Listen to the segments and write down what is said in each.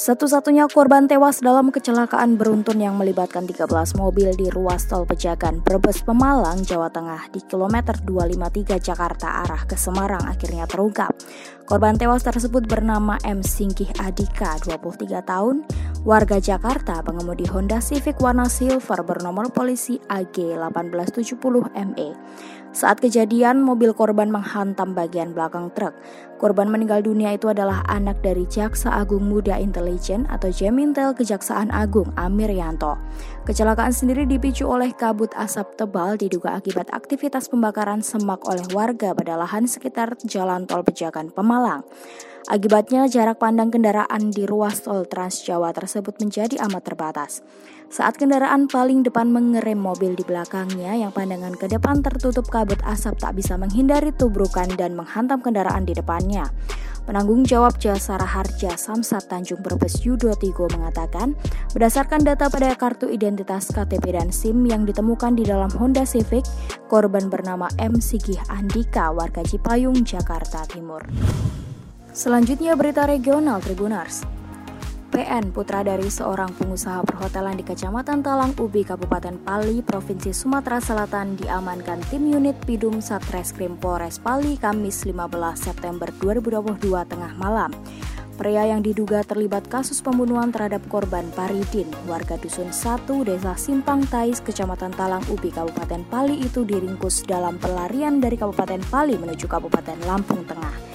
Satu-satunya korban tewas dalam kecelakaan beruntun yang melibatkan 13 mobil di ruas tol Pejagan Brebes Pemalang, Jawa Tengah di kilometer 253 Jakarta arah ke Semarang akhirnya terungkap. Korban tewas tersebut bernama M. Singkih Adika, 23 tahun, warga Jakarta, pengemudi Honda Civic warna silver bernomor polisi AG 1870 ME. Saat kejadian, mobil korban menghantam bagian belakang truk. Korban meninggal dunia itu adalah anak dari Jaksa Agung Muda Intelijen atau Jemintel Kejaksaan Agung Amir Yanto. Kecelakaan sendiri dipicu oleh kabut asap tebal diduga akibat aktivitas pembakaran semak oleh warga pada lahan sekitar Jalan Tol Pejagan Pemalang. Akibatnya jarak pandang kendaraan di ruas tol Trans Jawa tersebut menjadi amat terbatas. Saat kendaraan paling depan mengerem mobil di belakangnya yang pandangan ke depan tertutup kabut asap tak bisa menghindari tubrukan dan menghantam kendaraan di depannya. Penanggung jawab jasa Raharja Samsat Tanjung Brebes Yudo Tigo mengatakan, berdasarkan data pada kartu identitas KTP dan SIM yang ditemukan di dalam Honda Civic, korban bernama M. Sigih Andika, warga Cipayung, Jakarta Timur. Selanjutnya berita regional Tribunars. PN, putra dari seorang pengusaha perhotelan di Kecamatan Talang Ubi, Kabupaten Pali, Provinsi Sumatera Selatan diamankan tim unit Pidum Satreskrim Polres Pali Kamis 15 September 2022 tengah malam. Pria yang diduga terlibat kasus pembunuhan terhadap korban Paridin, warga Dusun 1, Desa Simpang Tais, Kecamatan Talang Ubi, Kabupaten Pali itu diringkus dalam pelarian dari Kabupaten Pali menuju Kabupaten Lampung Tengah.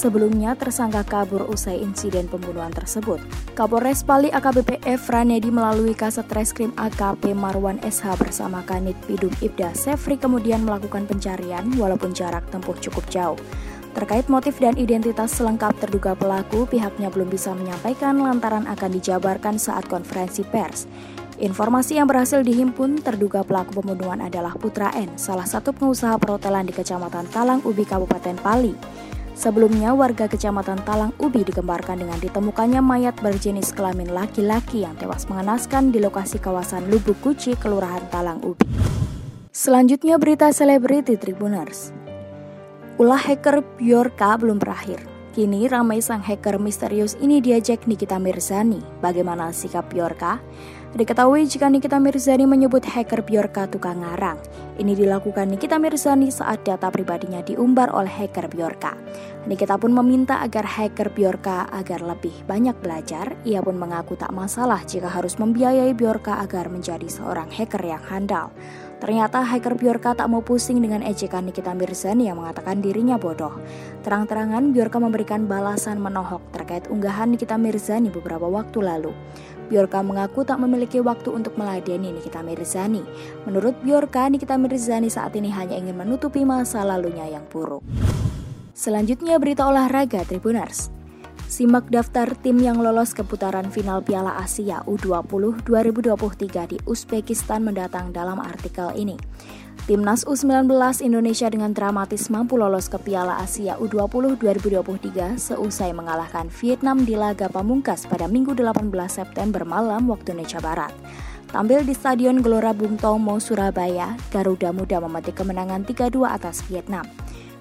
Sebelumnya tersangka kabur usai insiden pembunuhan tersebut. Kapolres Pali AKBP F. Ranedi melalui Kasat Reskrim AKP Marwan SH bersama Kanit Pidum Ibda Sefri kemudian melakukan pencarian walaupun jarak tempuh cukup jauh. Terkait motif dan identitas selengkap terduga pelaku, pihaknya belum bisa menyampaikan lantaran akan dijabarkan saat konferensi pers. Informasi yang berhasil dihimpun terduga pelaku pembunuhan adalah Putra N, salah satu pengusaha perhotelan di Kecamatan Talang Ubi, Kabupaten Pali. Sebelumnya, warga Kecamatan Talang Ubi dikembarkan dengan ditemukannya mayat berjenis kelamin laki-laki yang tewas mengenaskan di lokasi kawasan Lubuk Kuci, Kelurahan Talang Ubi. Selanjutnya berita selebriti Tribuners. Ulah hacker Bjorka belum berakhir. Kini ramai sang hacker misterius ini diajak Nikita Mirzani. Bagaimana sikap Bjorka? Diketahui jika Nikita Mirzani menyebut hacker Bjorka tukang ngarang. Ini dilakukan Nikita Mirzani saat data pribadinya diumbar oleh hacker Bjorka. Nikita pun meminta agar hacker Bjorka agar lebih banyak belajar. Ia pun mengaku tak masalah jika harus membiayai Bjorka agar menjadi seorang hacker yang handal. Ternyata hacker Bjorka tak mau pusing dengan ejekan Nikita Mirzani yang mengatakan dirinya bodoh. Terang-terangan Bjorka memberikan balasan menohok terkait unggahan Nikita Mirzani beberapa waktu lalu. Bjorka mengaku tak memiliki waktu untuk meladeni Nikita Mirzani. Menurut Bjorka, Nikita Mirzani saat ini hanya ingin menutupi masa lalunya yang buruk. Selanjutnya berita olahraga Tribuners. Simak daftar tim yang lolos ke putaran final Piala Asia U20 2023 di Uzbekistan mendatang dalam artikel ini. Timnas U19 Indonesia dengan dramatis mampu lolos ke Piala Asia U20 2023 seusai mengalahkan Vietnam di laga pamungkas pada Minggu 18 September malam waktu Indonesia Barat. Tampil di Stadion Gelora Bung Tomo, Surabaya, Garuda Muda memetik kemenangan 3-2 atas Vietnam.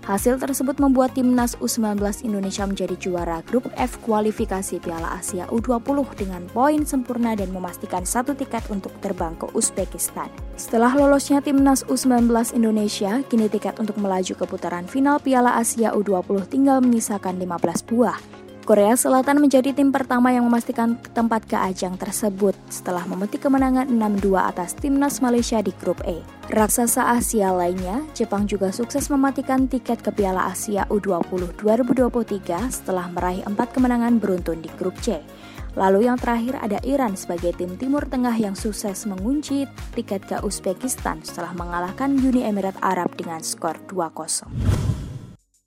Hasil tersebut membuat timnas U19 Indonesia menjadi juara grup F kualifikasi Piala Asia U20 dengan poin sempurna dan memastikan satu tiket untuk terbang ke Uzbekistan. Setelah lolosnya timnas U19 Indonesia, kini tiket untuk melaju ke putaran final Piala Asia U20 tinggal menyisakan 15 buah. Korea Selatan menjadi tim pertama yang memastikan tempat ke ajang tersebut setelah memetik kemenangan 6-2 atas timnas Malaysia di grup E. Raksasa Asia lainnya, Jepang juga sukses mematikan tiket ke Piala Asia U20 2023 setelah meraih empat kemenangan beruntun di grup C. Lalu yang terakhir ada Iran sebagai tim Timur Tengah yang sukses mengunci tiket ke Uzbekistan setelah mengalahkan Uni Emirat Arab dengan skor 2-0.